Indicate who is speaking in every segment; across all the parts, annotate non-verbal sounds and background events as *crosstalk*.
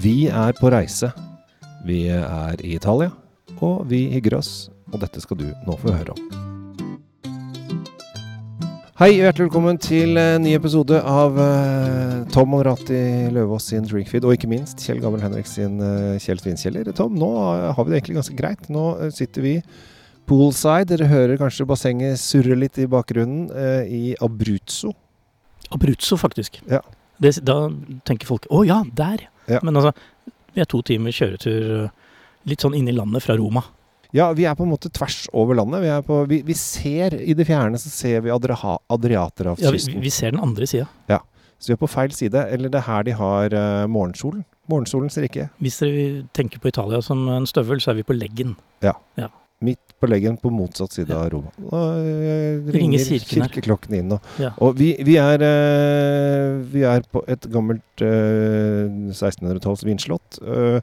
Speaker 1: Vi er på reise. Vi er i Italia, og vi hygger oss. Og dette skal du nå få høre om. Hei, og hjertelig velkommen til en ny episode av uh, Tom Amrati Løvaas sin Drinkfeed, og ikke minst Kjell Gammel Henrik sin uh, Kjell Svinkjeller. Tom, nå har vi det egentlig ganske greit. Nå eh, sitter vi poolside. Dere hører kanskje bassenget surre litt i bakgrunnen uh, i Abruzzo.
Speaker 2: Abruzzo, faktisk.
Speaker 1: Ja.
Speaker 2: Det, da tenker folk 'Å ja, der'.
Speaker 1: Ja.
Speaker 2: Men altså, vi er to timer kjøretur eh, litt sånn inn i landet fra Roma.
Speaker 1: Ja, vi er på en måte tvers over landet. Vi, er på, vi, vi ser i det fjerne så ser vi Adria
Speaker 2: Ja, vi,
Speaker 1: Adriaterhavskysten.
Speaker 2: vi ser den andre sida.
Speaker 1: så vi er på feil side. Eller det er her de har uh, morgensolen. Morgensolen ser ikke.
Speaker 2: Hvis dere tenker på Italia som en støvel, så er vi på leggen.
Speaker 1: Midt på leggen på motsatt side av Roma. Nå eh,
Speaker 2: Ringer
Speaker 1: ringer kirkeklokken inn. Og,
Speaker 2: Ja.
Speaker 1: og vi, vi, er, eh, vi er på et gammelt eh, 1600-talls vinslott. eh,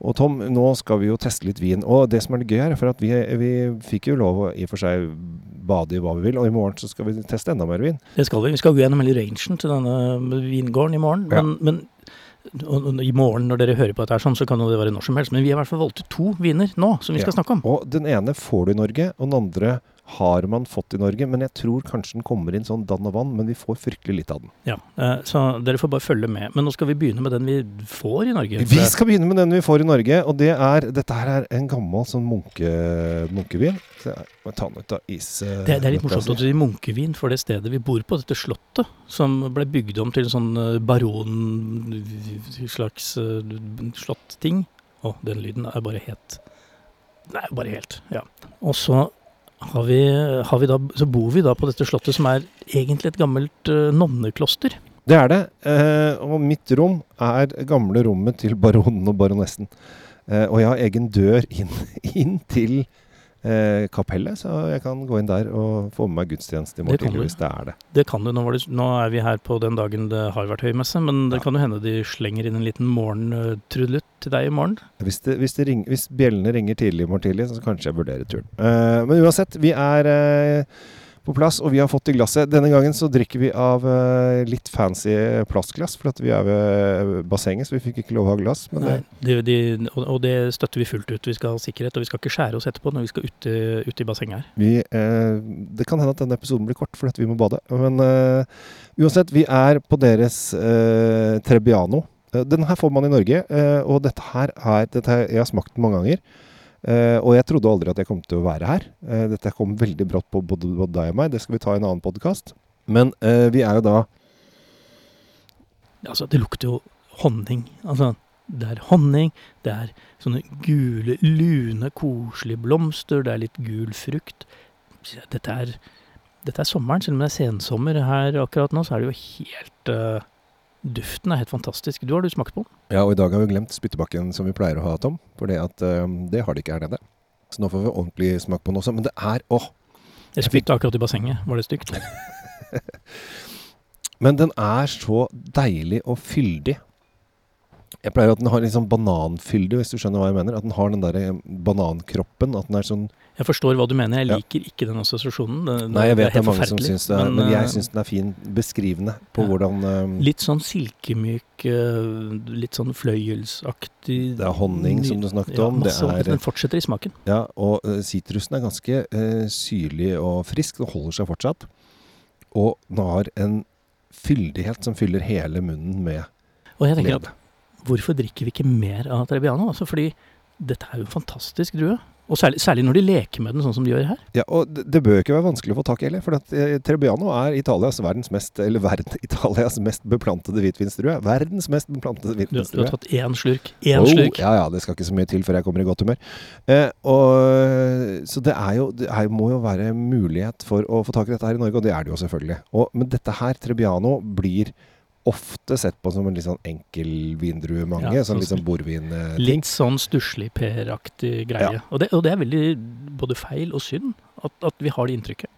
Speaker 1: og Tom, nå skal vi jo teste litt vin. Og det som er litt gøy her, er for at vi, vi fikk jo lov å i og for seg bade i hva vi vil. Og i morgen så skal vi teste enda mer vin.
Speaker 2: Det skal vi. Vi skal gå gjennom hele rangen til denne vingården i morgen.
Speaker 1: Ja.
Speaker 2: Men, men og, og, i morgen når dere hører på dette, her, sånn, så kan det være når som helst. Men vi har i hvert fall valgt ut to viner nå som vi skal
Speaker 1: Ja.
Speaker 2: snakke om.
Speaker 1: Og den ene får du i Norge, og den andre har man fått i Norge. Men jeg tror kanskje den kommer inn sånn dann og vann, men vi får fryktelig litt av den.
Speaker 2: Ja, eh, Så dere får bare følge med. Men nå skal vi begynne med den vi får i Norge.
Speaker 1: Vi skal begynne med den vi får i Norge, og det er Dette her er en gammel sånn munke, munkevin. Så jeg må ta den ut av is... eh,
Speaker 2: Det, det er litt morsomt
Speaker 1: å
Speaker 2: at du sier munkevin for det stedet vi bor på, dette slottet, som ble bygd om til en sånn eh, baron-slags slotting. Å, den lyden er bare helt Nei, bare helt. Ja. Og så har vi, har vi da, så bor vi da på dette slottet, som er egentlig et gammelt uh, nonnekloster.
Speaker 1: Det er det. eh, og mitt rom er gamle rommet til baronen og baronessen. Eh, og jeg har egen dør inn, *laughs* inn til eh, kapellet, så jeg kan gå inn der og få med meg gudstjeneste i morgen tidlig hvis det er det.
Speaker 2: Det kan du, nå, var det, nå er vi her på den dagen det har vært høymesse, men det
Speaker 1: Ja.
Speaker 2: kan jo hende de slenger inn en liten morgentrudelutt til deg i morgen.
Speaker 1: Hvis, det, hvis, det ring, hvis bjellene ringer tidlig i morgen tidlig, så kanskje jeg vurderer turen. Eh, men uansett, vi er eh, på plass, og vi har fått i glasset. Denne gangen så drikker vi av uh, litt fancy plastglass, for at vi er ved bassenget, så vi fikk ikke lov å ha glass. Men det,
Speaker 2: Nei, de, og, og det støtter vi fullt ut. Vi skal ha sikkerhet, og vi skal ikke skjære oss etterpå når vi skal ut, ut i bassenget her.
Speaker 1: vi, uh, det kan hende at denne episoden blir kort fordi vi må bade. Men uh, uansett, vi er på deres eh, Trebbiano. Eh, den her får man i Norge, eh, og dette her er dette her, Jeg har smakt den mange ganger. Eh, og jeg trodde aldri at jeg kom til å være her. Uh, dette kom veldig brått på både, både deg og meg. Det skal vi ta i en annen podkast. Men uh, vi er jo da
Speaker 2: Altså, det lukter jo honning. Altså, det er honning, det er sånne gule, lune, koselige blomster, det er litt gul frukt. Dette er, dette er sommeren, selv om det er sensommer her akkurat nå, så er det jo helt Duften er helt fantastisk. Du har du smakt på den?
Speaker 1: Ja, og i dag har vi glemt spyttebakken som vi pleier å ha, Tom. For det, at, eh, det har de ikke her nede. Så nå får vi ordentlig smak på den også. Men det er åh,
Speaker 2: Jeg spytta akkurat i bassenget. Var det stygt? *laughs*
Speaker 1: Men den er så deilig og fyldig. Jeg pleier at den har litt sånn bananfylde, hvis du skjønner hva jeg mener. At den har den der eh, banankroppen. At den er sånn
Speaker 2: Jeg forstår hva du mener. Jeg
Speaker 1: Ja.
Speaker 2: liker ikke den assosiasjonen. Det,
Speaker 1: Nei, jeg vet det er
Speaker 2: helt
Speaker 1: mange som syns det, er, men,
Speaker 2: eh,
Speaker 1: jeg syns den er fin beskrivende på
Speaker 2: Ja.
Speaker 1: hvordan eh,
Speaker 2: Litt sånn silkemyk, eh, litt sånn fløyelsaktig
Speaker 1: Det er honning, som du snakket
Speaker 2: ja,
Speaker 1: om. Det er-
Speaker 2: Den fortsetter i smaken.
Speaker 1: Ja, og eh, sitrusen er ganske uh, syrlig og frisk. Den holder seg fortsatt. Og den har en fyldighet som fyller hele munnen med
Speaker 2: Og jeg tenker at hvorfor drikker vi ikke mer av Trebbiano? Altså fordi dette er jo en fantastisk drue. Og særlig, særlig når de leker med den sånn som de gjør her.
Speaker 1: Ja, og det, det bør ikke være vanskelig å få tak i heller. For eh, Trebbiano er Italias verdens mest Eller verden, *laughs* Italias mest beplantede hvitvinsdrue. Verdens mest beplantede
Speaker 2: Du, du har tatt én slurk. Én
Speaker 1: Oh,
Speaker 2: slurk.
Speaker 1: Ja, ja, det skal ikke så mye til før jeg kommer i godt humør. Eh, og, så det er jo Det er, må jo være mulighet for å få tak i dette her i Norge, og det er det jo selvfølgelig. Og, men dette her, Trebbiano, blir ofte sett på som en litt sånn enkel vindruemange.
Speaker 2: Ja,
Speaker 1: sånn
Speaker 2: sånn
Speaker 1: litt sånn
Speaker 2: som-
Speaker 1: bordvin-ting.
Speaker 2: Litt sånn stusslig Per-aktig greie.
Speaker 1: Ja.
Speaker 2: Og, det, og det er veldig både feil og synd at, at vi har det inntrykket.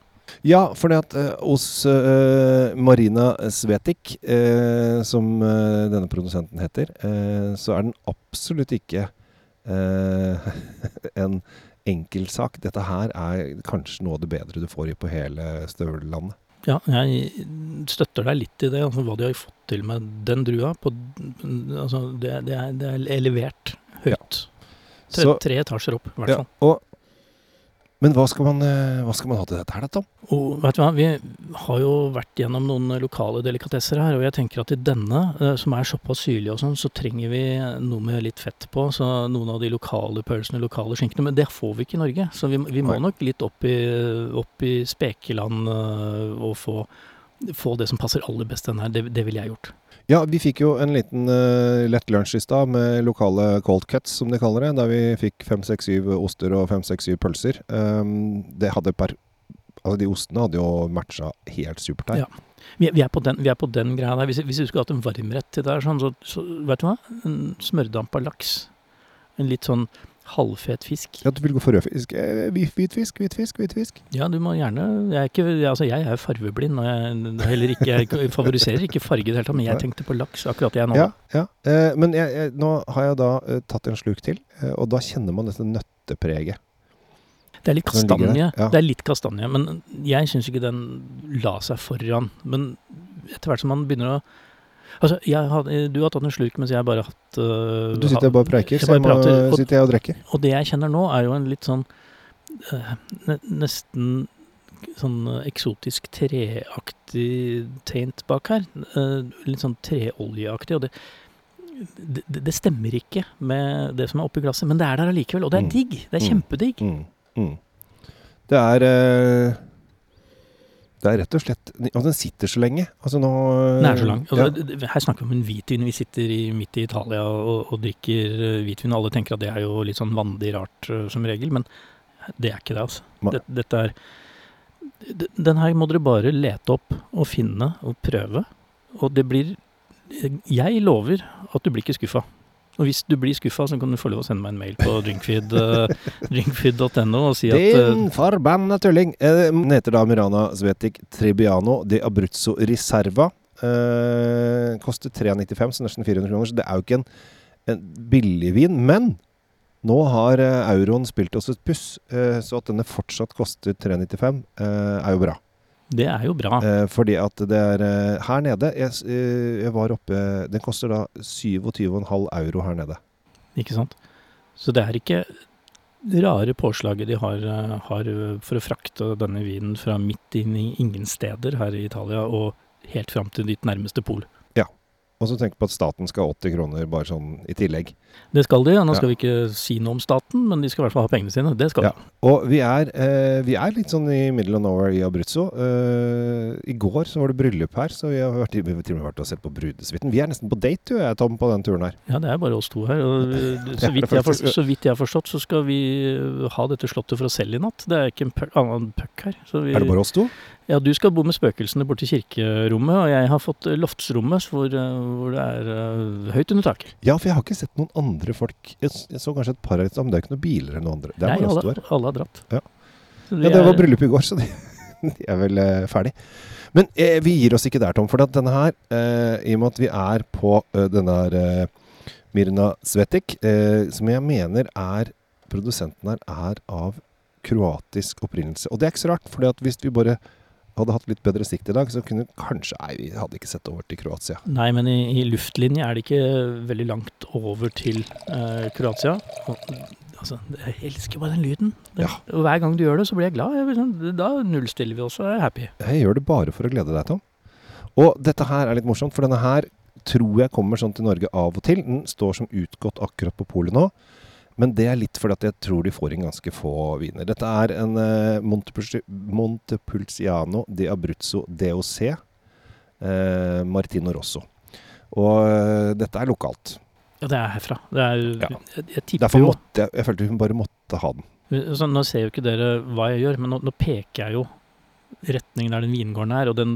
Speaker 1: Ja, for det at uh, hos uh, Marina Svetik, uh, som denne produsenten heter, så er den absolutt ikke *laughs* en enkeltsak. Dette her er kanskje noe av det bedre du får i på hele støvlandet.
Speaker 2: Ja, jeg støtter deg litt i det. Altså, hva de har fått til med den drua. På, altså, det, det, er, det er levert høyt. Tre,
Speaker 1: Så,
Speaker 2: tre etasjer opp, i hvert fall.
Speaker 1: ja, og, men hva skal, man, eh, hva skal man ha til dette her, da, Tom?
Speaker 2: Og vet du hva, vi har jo vært gjennom noen lokale delikatesser her, og jeg tenker at i denne, eh, som er såpass syrlig og sånn, så trenger vi noe med litt fett på. Så noen av de lokale pølsene, lokale skinkene. Men det får vi ikke i Norge. Så vi, vi må nok litt opp i, opp i spekeland eh, og få, få det som passer aller best den her. Det, det ville jeg gjort.
Speaker 1: Ja, vi fikk jo en liten uh, lett lunsj i stad med lokale cold cuts, som de kaller det. Der vi fikk fem, seks, syv oster og fem, seks, syv pølser. Um, det hadde per Altså, de ostene hadde jo matcha helt supert her.
Speaker 2: Ja. Vi, er på den, vi er på den greia der. Hvis, hvis du skulle hatt en varmrett til det her, sånn, så, så vet du hva? En smørdampa laks. En litt sånn halvfet fisk.
Speaker 1: Ja, du vil gå for rødfisk? fisk. hvit- Hvitfisk, hvitfisk, hvitfisk.
Speaker 2: Ja, du må gjerne Jeg er, ikke, altså jeg er farveblind, og jeg, heller ikke, jeg favoriserer ikke farge i det hele tatt, men jeg tenkte på laks akkurat jeg nå.
Speaker 1: Ja, ja. Eh, men jeg, jeg, nå har jeg da eh, tatt en sluk til, eh, og da kjenner man dette nøttepreget.
Speaker 2: Det er litt kastanje.
Speaker 1: ja.
Speaker 2: Det er litt kastanje, men jeg syns ikke den la seg foran. Men etter hvert som man begynner å Altså, har, du har tatt en slurk, mens jeg bare har hatt uh,
Speaker 1: Du sitter og bare preiker, så jeg må,
Speaker 2: og-
Speaker 1: sitter jeg og drikker.
Speaker 2: Og det jeg kjenner nå, er jo en litt sånn uh, Nesten sånn eksotisk treaktig taint bak her. Uh, litt sånn treoljeaktig. Og det, det, det stemmer ikke med det som er oppi glasset, men det er der allikevel. Og det er
Speaker 1: Mm.
Speaker 2: digg. Det er
Speaker 1: Mm.
Speaker 2: kjempedigg.
Speaker 1: Mm. Mm. Det er Det er rett og slett Og den sitter så lenge. Altså nå
Speaker 2: Den er så lang. Altså, det- Her snakker vi om en hvitvin. Vi sitter i, midt i Italia og, og drikker eh, hvitvin. Alle tenker at det er jo litt sånn vanlig rart eh, som regel, men det er ikke det, altså. Dette, dette er Den her må dere bare lete opp og finne og prøve. Og det blir Jeg lover at du blir ikke skuffa. Og hvis du blir skuffa, så kan du få lov å sende meg en mail på *laughs* drinkfeed, eh, drinkfeed.no og si at eh,
Speaker 1: Din forbanna tulling! Eh, Den heter da Mirana Svetic Tribiano de Abruzzo Riserva. Eh, koster 395, så nesten 400 kroner. Så det er jo ikke en, en billig vin. Men nå har eh, euroen spilt oss et puss, eh, så at denne fortsatt koster 395, eh, er jo bra.
Speaker 2: Det er jo bra.
Speaker 1: Eh, fordi at det er eh, her nede jeg, eh, jeg var oppe Den koster da 27,5 euro her nede.
Speaker 2: Ikke sant? Så det er ikke rare påslaget de har, eh, har for å frakte denne vinen fra midt inn i ingen steder her i Italia og helt fram til ditt nærmeste pol.
Speaker 1: Og så tenk på at staten skal ha 80 kroner bare sånn i tillegg.
Speaker 2: Det skal de. Ja. Nå
Speaker 1: Ja.
Speaker 2: skal vi ikke si noe om staten, men de skal i hvert fall ha pengene sine. Det skal
Speaker 1: Ja.
Speaker 2: de.
Speaker 1: Og vi er, eh, vi er litt sånn i middle of nowhere i Abruzzo. Eh, I går så var det bryllup her, så vi har vært, vi til og med vært og sett på brudesuiten. Vi er nesten på date, du og jeg, Tom, på den turen her.
Speaker 2: Ja, det er bare oss to her. Og *laughs* eh, så, vidt jeg forstått, så vidt jeg har forstått, så skal vi eh, ha dette slottet for oss selv i natt. Det er ikke en annen puck her. Så vi,
Speaker 1: Er det bare oss to?
Speaker 2: Ja, du skal bo med spøkelsene borti kirkerommet, og jeg har fått eh, loftsrommet hvor, eh, hvor det er uh, høyt under taket.
Speaker 1: Ja, for jeg har ikke sett noen andre folk. Jeg, jeg så kanskje et par her, men det er ikke noen biler eller noen andre. Det
Speaker 2: Nei, alle, alle har dratt.
Speaker 1: Ja.
Speaker 2: de
Speaker 1: Ja, det
Speaker 2: er-
Speaker 1: var bryllup i går, så de, *laughs* de er vel uh, ferdig. Men eh, vi gir oss ikke der, Tom. For at denne her, eh, i og med at vi er på uh, denne her uh, Mirna Svetik, eh, som jeg mener er Produsenten her er av kroatisk opprinnelse. Og det er ikke så rart, for hvis vi bare hadde hatt litt bedre sikt i dag, så kunne kanskje Nei, vi hadde ikke sett over til Kroatia.
Speaker 2: Nei, men i, i luftlinje er det ikke veldig langt over til eh, Kroatia. Altså, jeg elsker bare den lyden. Den,
Speaker 1: Ja.
Speaker 2: Og hver gang du gjør det, så blir jeg glad. Jeg, sånn- da nullstiller vi oss og er happy.
Speaker 1: Jeg gjør det bare for å glede deg, Tom. Og dette her er litt morsomt, for denne her tror jeg kommer sånn til Norge av og til. Den står som utgått akkurat på polet nå. Men det er litt fordi at jeg tror de får inn ganske få viner. Dette er en uh, Montepulciano di Abruzzo DOC eh, Martino Rosso. Og eh, dette er lokalt.
Speaker 2: Ja, det er herfra. Det er,
Speaker 1: Ja.
Speaker 2: jeg, jeg tipper
Speaker 1: Derfor
Speaker 2: jo
Speaker 1: måtte jeg Jeg følte hun bare måtte ha den.
Speaker 2: så Nå ser jo ikke dere hva jeg gjør, men nå, nå peker jeg jo retningen der den vingården er, og den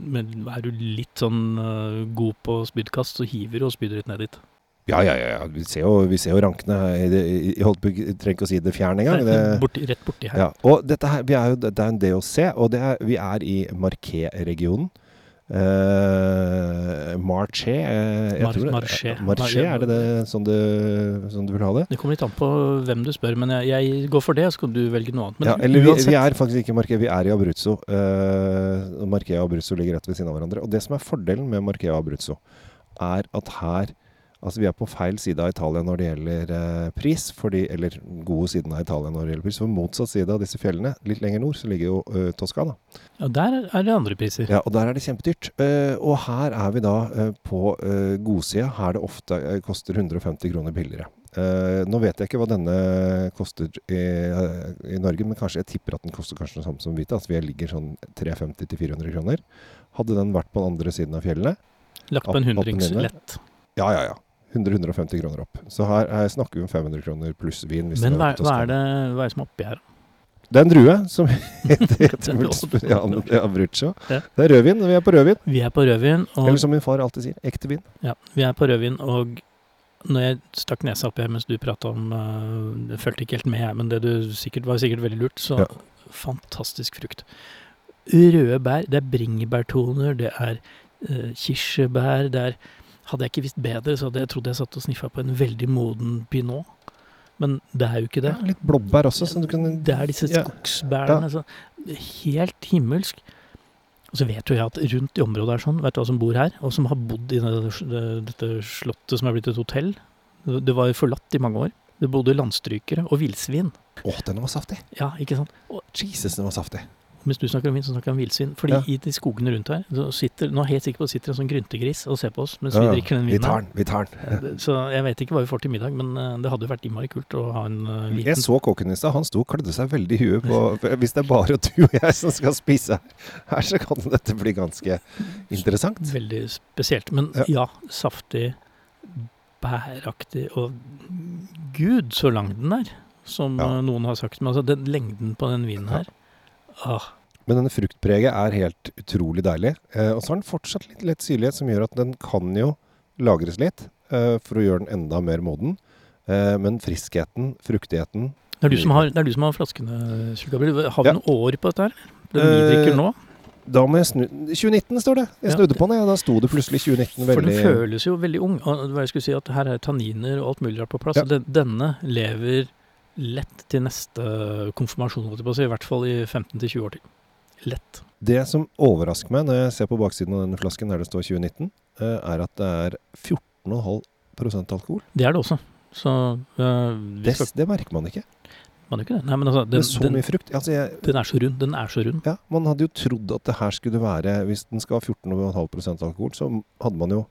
Speaker 2: men er du litt sånn uh, god på spydkast, så hiver du og spyder litt ned dit.
Speaker 1: Ja, ja, ja. Vi ser jo, vi ser jo rankene. her Jeg trenger ikke å si det fjern engang. Det-
Speaker 2: borti, rett borti her.
Speaker 1: Ja, og dette her, vi er jo, det er en DOC, og det er, vi er i Marquet-regionen. Uh, March Marché. uh,
Speaker 2: Mar- Marché.
Speaker 1: Marché, er det det sånn du, sånn du vil ha det?
Speaker 2: Det kommer litt an på hvem du spør, men jeg, jeg går for det, så kan du velge noe annet. Men
Speaker 1: ja, eller vi, vi er faktisk ikke Marché, vi er i Abruzzo. Uh, Marché og Abruzzo ligger rett ved siden av hverandre. Og det som er fordelen med Marché og Abruzzo, er at her Altså vi er på feil side av Italia når det gjelder eh, pris, fordi, eller gode siden av Italia når det gjelder pris. For motsatt side av disse fjellene, litt lenger nord, så ligger jo uh, Toskana.
Speaker 2: ja, der er det andre priser.
Speaker 1: Ja, og der er det kjempedyrt. Eh, og her er vi da eh, på uh, godsida, her det ofte eh, koster 150 kroner billigere. Eh, nå vet jeg ikke hva denne koster i, eh, i Norge, men kanskje jeg tipper at den koster kanskje det samme som Vita. Altså vi ligger sånn 350-400 kroner. Hadde den vært på den andre siden av fjellene
Speaker 2: Lagt på en hundrings lett.
Speaker 1: Ja, ja, ja. 100-150 kroner opp. Så her, her snakker vi om 500 kroner pluss vin. hvis
Speaker 2: Men hva, hva, er det, hva er det som er oppi her?
Speaker 1: Det er en drue som *laughs* heter,
Speaker 2: er
Speaker 1: Abruzzo.
Speaker 2: Ja.
Speaker 1: Det er rødvin. Vi er på rødvin.
Speaker 2: Vi er på rødvin, og,
Speaker 1: Eller som min far alltid sier, ekte vin.
Speaker 2: ja, vi er på rødvin, og når jeg stakk nesa oppi her mens du prata om øh, Jeg fulgte ikke helt med, jeg, men det du sikkert var sikkert veldig lurt. Så
Speaker 1: Ja.
Speaker 2: fantastisk frukt. Røde bær. Det er bringebærtoner, det er uh, kirsebær, det er Hadde jeg ikke visst bedre, så hadde jeg trodd jeg satt og sniffa på en veldig moden pinot. Men det er jo ikke det.
Speaker 1: Ja, litt blåbær også, så du kan
Speaker 2: Det er disse
Speaker 1: Ja.
Speaker 2: Altså, helt himmelsk. Og så vet jo jeg at rundt i området er sånn, vet du hva som bor her, og som har bodd i det, det, dette slottet som er blitt et hotell. Det var forlatt i mange år. Det bodde landstrykere og villsvin.
Speaker 1: Å, den var saftig!
Speaker 2: Ja, ikke sant? Og
Speaker 1: Jesus, den var saftig.
Speaker 2: Mens du snakker om vin, så snakker jeg om villsvin. Fordi
Speaker 1: Ja.
Speaker 2: i de skogene rundt her, så sitter, nå er jeg helt sikker på at det sitter en sånn gryntegris og ser på oss mens
Speaker 1: Ja,
Speaker 2: vi drikker den
Speaker 1: Vi tar den, vi tar den.
Speaker 2: Eh, Så jeg vet ikke hva vi får til middag, men eh, det hadde jo vært innmari kult å ha en liten
Speaker 1: Jeg så kokken i stad. Han sto og klødde seg veldig i huet på *laughs* Hvis det er bare du og jeg som skal spise her, så kan dette bli ganske interessant.
Speaker 2: Veldig spesielt. Men
Speaker 1: Ja.
Speaker 2: ja, saftig, bæraktig og gud, så lang den er, som
Speaker 1: Ja.
Speaker 2: eh, noen har sagt. Men altså, den lengden på den vinen her ah,
Speaker 1: Men denne fruktpreget er helt utrolig deilig. Eh, og så har den fortsatt litt lett syrlighet, som gjør at den kan jo lagres litt eh, for å gjøre den enda mer moden. Eh, men friskheten, fruktigheten
Speaker 2: det, er du som har, det er du som har flaskene, Kjell Har vi
Speaker 1: Ja.
Speaker 2: noen år på dette her? Den vi drikker nå?
Speaker 1: Da må jeg snu 2019 står det! Jeg
Speaker 2: Ja.
Speaker 1: snudde på den, ja. Da sto det plutselig 2019 veldig
Speaker 2: For den føles jo veldig ung. Hva jeg skulle si at Her er tanniner og alt mulig rart på plass.
Speaker 1: Ja.
Speaker 2: denne lever lett til neste konfirmasjon. I hvert fall i 15-20 år til. Lett.
Speaker 1: Det som overrasker meg når jeg ser på baksiden av denne flasken der det står 2019, eh, er at det er 14,5% alkohol.
Speaker 2: Det er det også. Så øh,
Speaker 1: Det,
Speaker 2: skal,
Speaker 1: det merker man ikke.
Speaker 2: man gjør ikke det. Nei, men altså, den,
Speaker 1: Med så
Speaker 2: den,
Speaker 1: mye frukt. Altså jeg,
Speaker 2: den er så rund. Den er så rund.
Speaker 1: ja, man hadde jo trodd at det her skulle være Hvis den skal ha 14,5% alkohol, så hadde man jo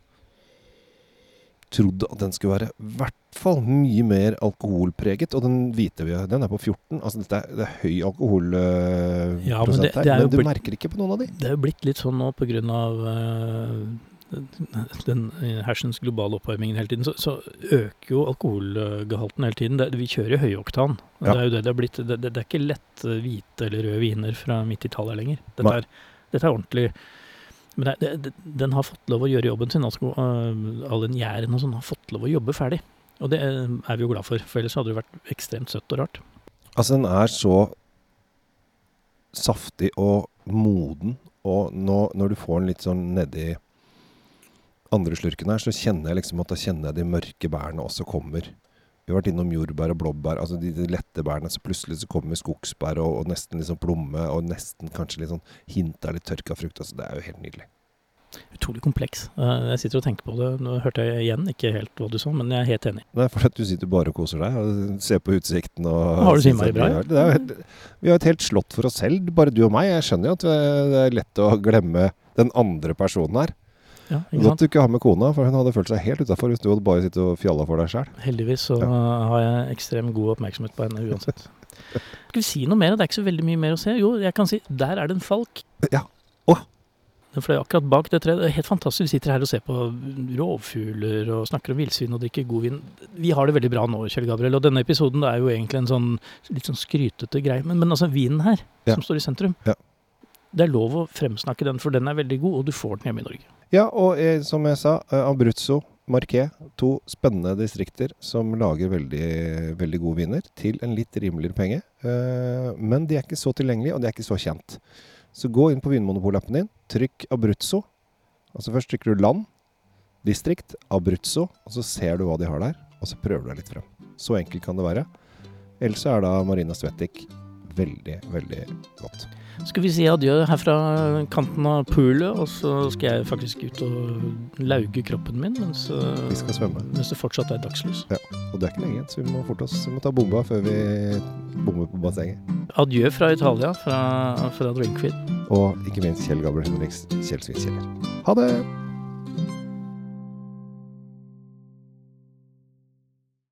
Speaker 1: trodd at den skulle være i hvert fall mye mer alkoholpreget. Og den hvite vi har, den er på 14. Altså dette er, det er høy alkoholprosent
Speaker 2: Ja, men det-
Speaker 1: her.
Speaker 2: det er jo
Speaker 1: men du
Speaker 2: blitt-
Speaker 1: merker ikke på noen av de.
Speaker 2: Det er jo blitt litt sånn nå på grunn av øh, *laughs* den øh, hersens globale oppvarmingen hele tiden, så, så øker jo alkoholgehalten hele tiden. Det, vi kjører jo høyoktan.
Speaker 1: Ja.
Speaker 2: Det er jo det det er blitt. Det, det, er ikke lett hvite eller røde viner fra midt i tallet lenger. Dette er, dette er ordentlig Men det, det, den har fått lov å gjøre jobben sin. Altså, øh, all den gjæren og sånn har fått lov å jobbe ferdig. Og det øh, er vi jo glad for, for ellers hadde det vært ekstremt søtt og rart.
Speaker 1: Altså, den er så saftig og moden, og nå, når du får den litt sånn nedi andre slurken her, så kjenner jeg liksom at da kjenner jeg de mørke bærene også kommer. Vi har vært innom jordbær og blåbær, altså de, de lette bærene, så plutselig så kommer skogsbær og, og nesten liksom plomme, og nesten kanskje litt sånn hint av litt tørka frukt. Altså, det er jo helt nydelig.
Speaker 2: Utrolig kompleks. Eh, Jeg sitter og tenker på det. Nå hørte jeg igjen ikke helt hva du sa, men jeg er helt enig.
Speaker 1: Er fordi at du sitter bare og koser deg og ser på utsikten. Og
Speaker 2: Har du så innmari bra,
Speaker 1: er Vi har et helt slott for oss selv, bare du og meg. Jeg skjønner jo at det er lett å glemme den andre personen her.
Speaker 2: Ja,
Speaker 1: Godt du ikke har med kona, for hun hadde følt seg helt utafor hvis du hadde bare sittet og fjalla for deg sjøl.
Speaker 2: Heldigvis så
Speaker 1: Ja.
Speaker 2: har jeg ekstremt god oppmerksomhet på henne uansett. Skal vi si noe mer? Det er ikke så veldig mye mer å se. Jo, jeg kan si der er det en falk.
Speaker 1: Ja. Åh.
Speaker 2: Den fløy akkurat bak det treet. Det er helt fantastisk. Vi sitter her og ser på rovfugler og snakker om villsvin og drikker god vin. Vi har det veldig bra nå, Kjell Gabriel. Og denne episoden er jo egentlig en sånn litt sånn skrytete greie. Men, men altså vinen her,
Speaker 1: Ja.
Speaker 2: som står i sentrum.
Speaker 1: Ja.
Speaker 2: Det er lov å fremsnakke den, for den er veldig god, og du får den hjemme i Norge.
Speaker 1: Ja, og eh, som jeg sa, eh, Abruzzo, Marquet, to spennende distrikter som lager veldig, veldig gode viner til en litt rimeligere penge. Eh, men de er ikke så tilgjengelige, og de er ikke så kjent. Så gå inn på Vinmonopol-appen din, trykk Abruzzo. Altså først trykker du land, distrikt, Abruzzo, og så ser du hva de har der, og så prøver du deg litt frem. Så enkelt kan det være. Ellers er da Marina Svetik veldig, veldig godt.
Speaker 2: Skal vi si adjø her fra kanten av poolet, og så skal jeg faktisk ut og lauge kroppen min mens,
Speaker 1: Vi skal svømme.
Speaker 2: mens det fortsatt er dagslys.
Speaker 1: Og det er ikke lenge igjen, så vi må forte oss. Vi må ta bomba før vi bommer på bassenget.
Speaker 2: Adjø fra Italia, fra, fra Drinkfeed.
Speaker 1: Og ikke minst Kjell Gabriel Henriks Kjell Svinkjeller. Ha det!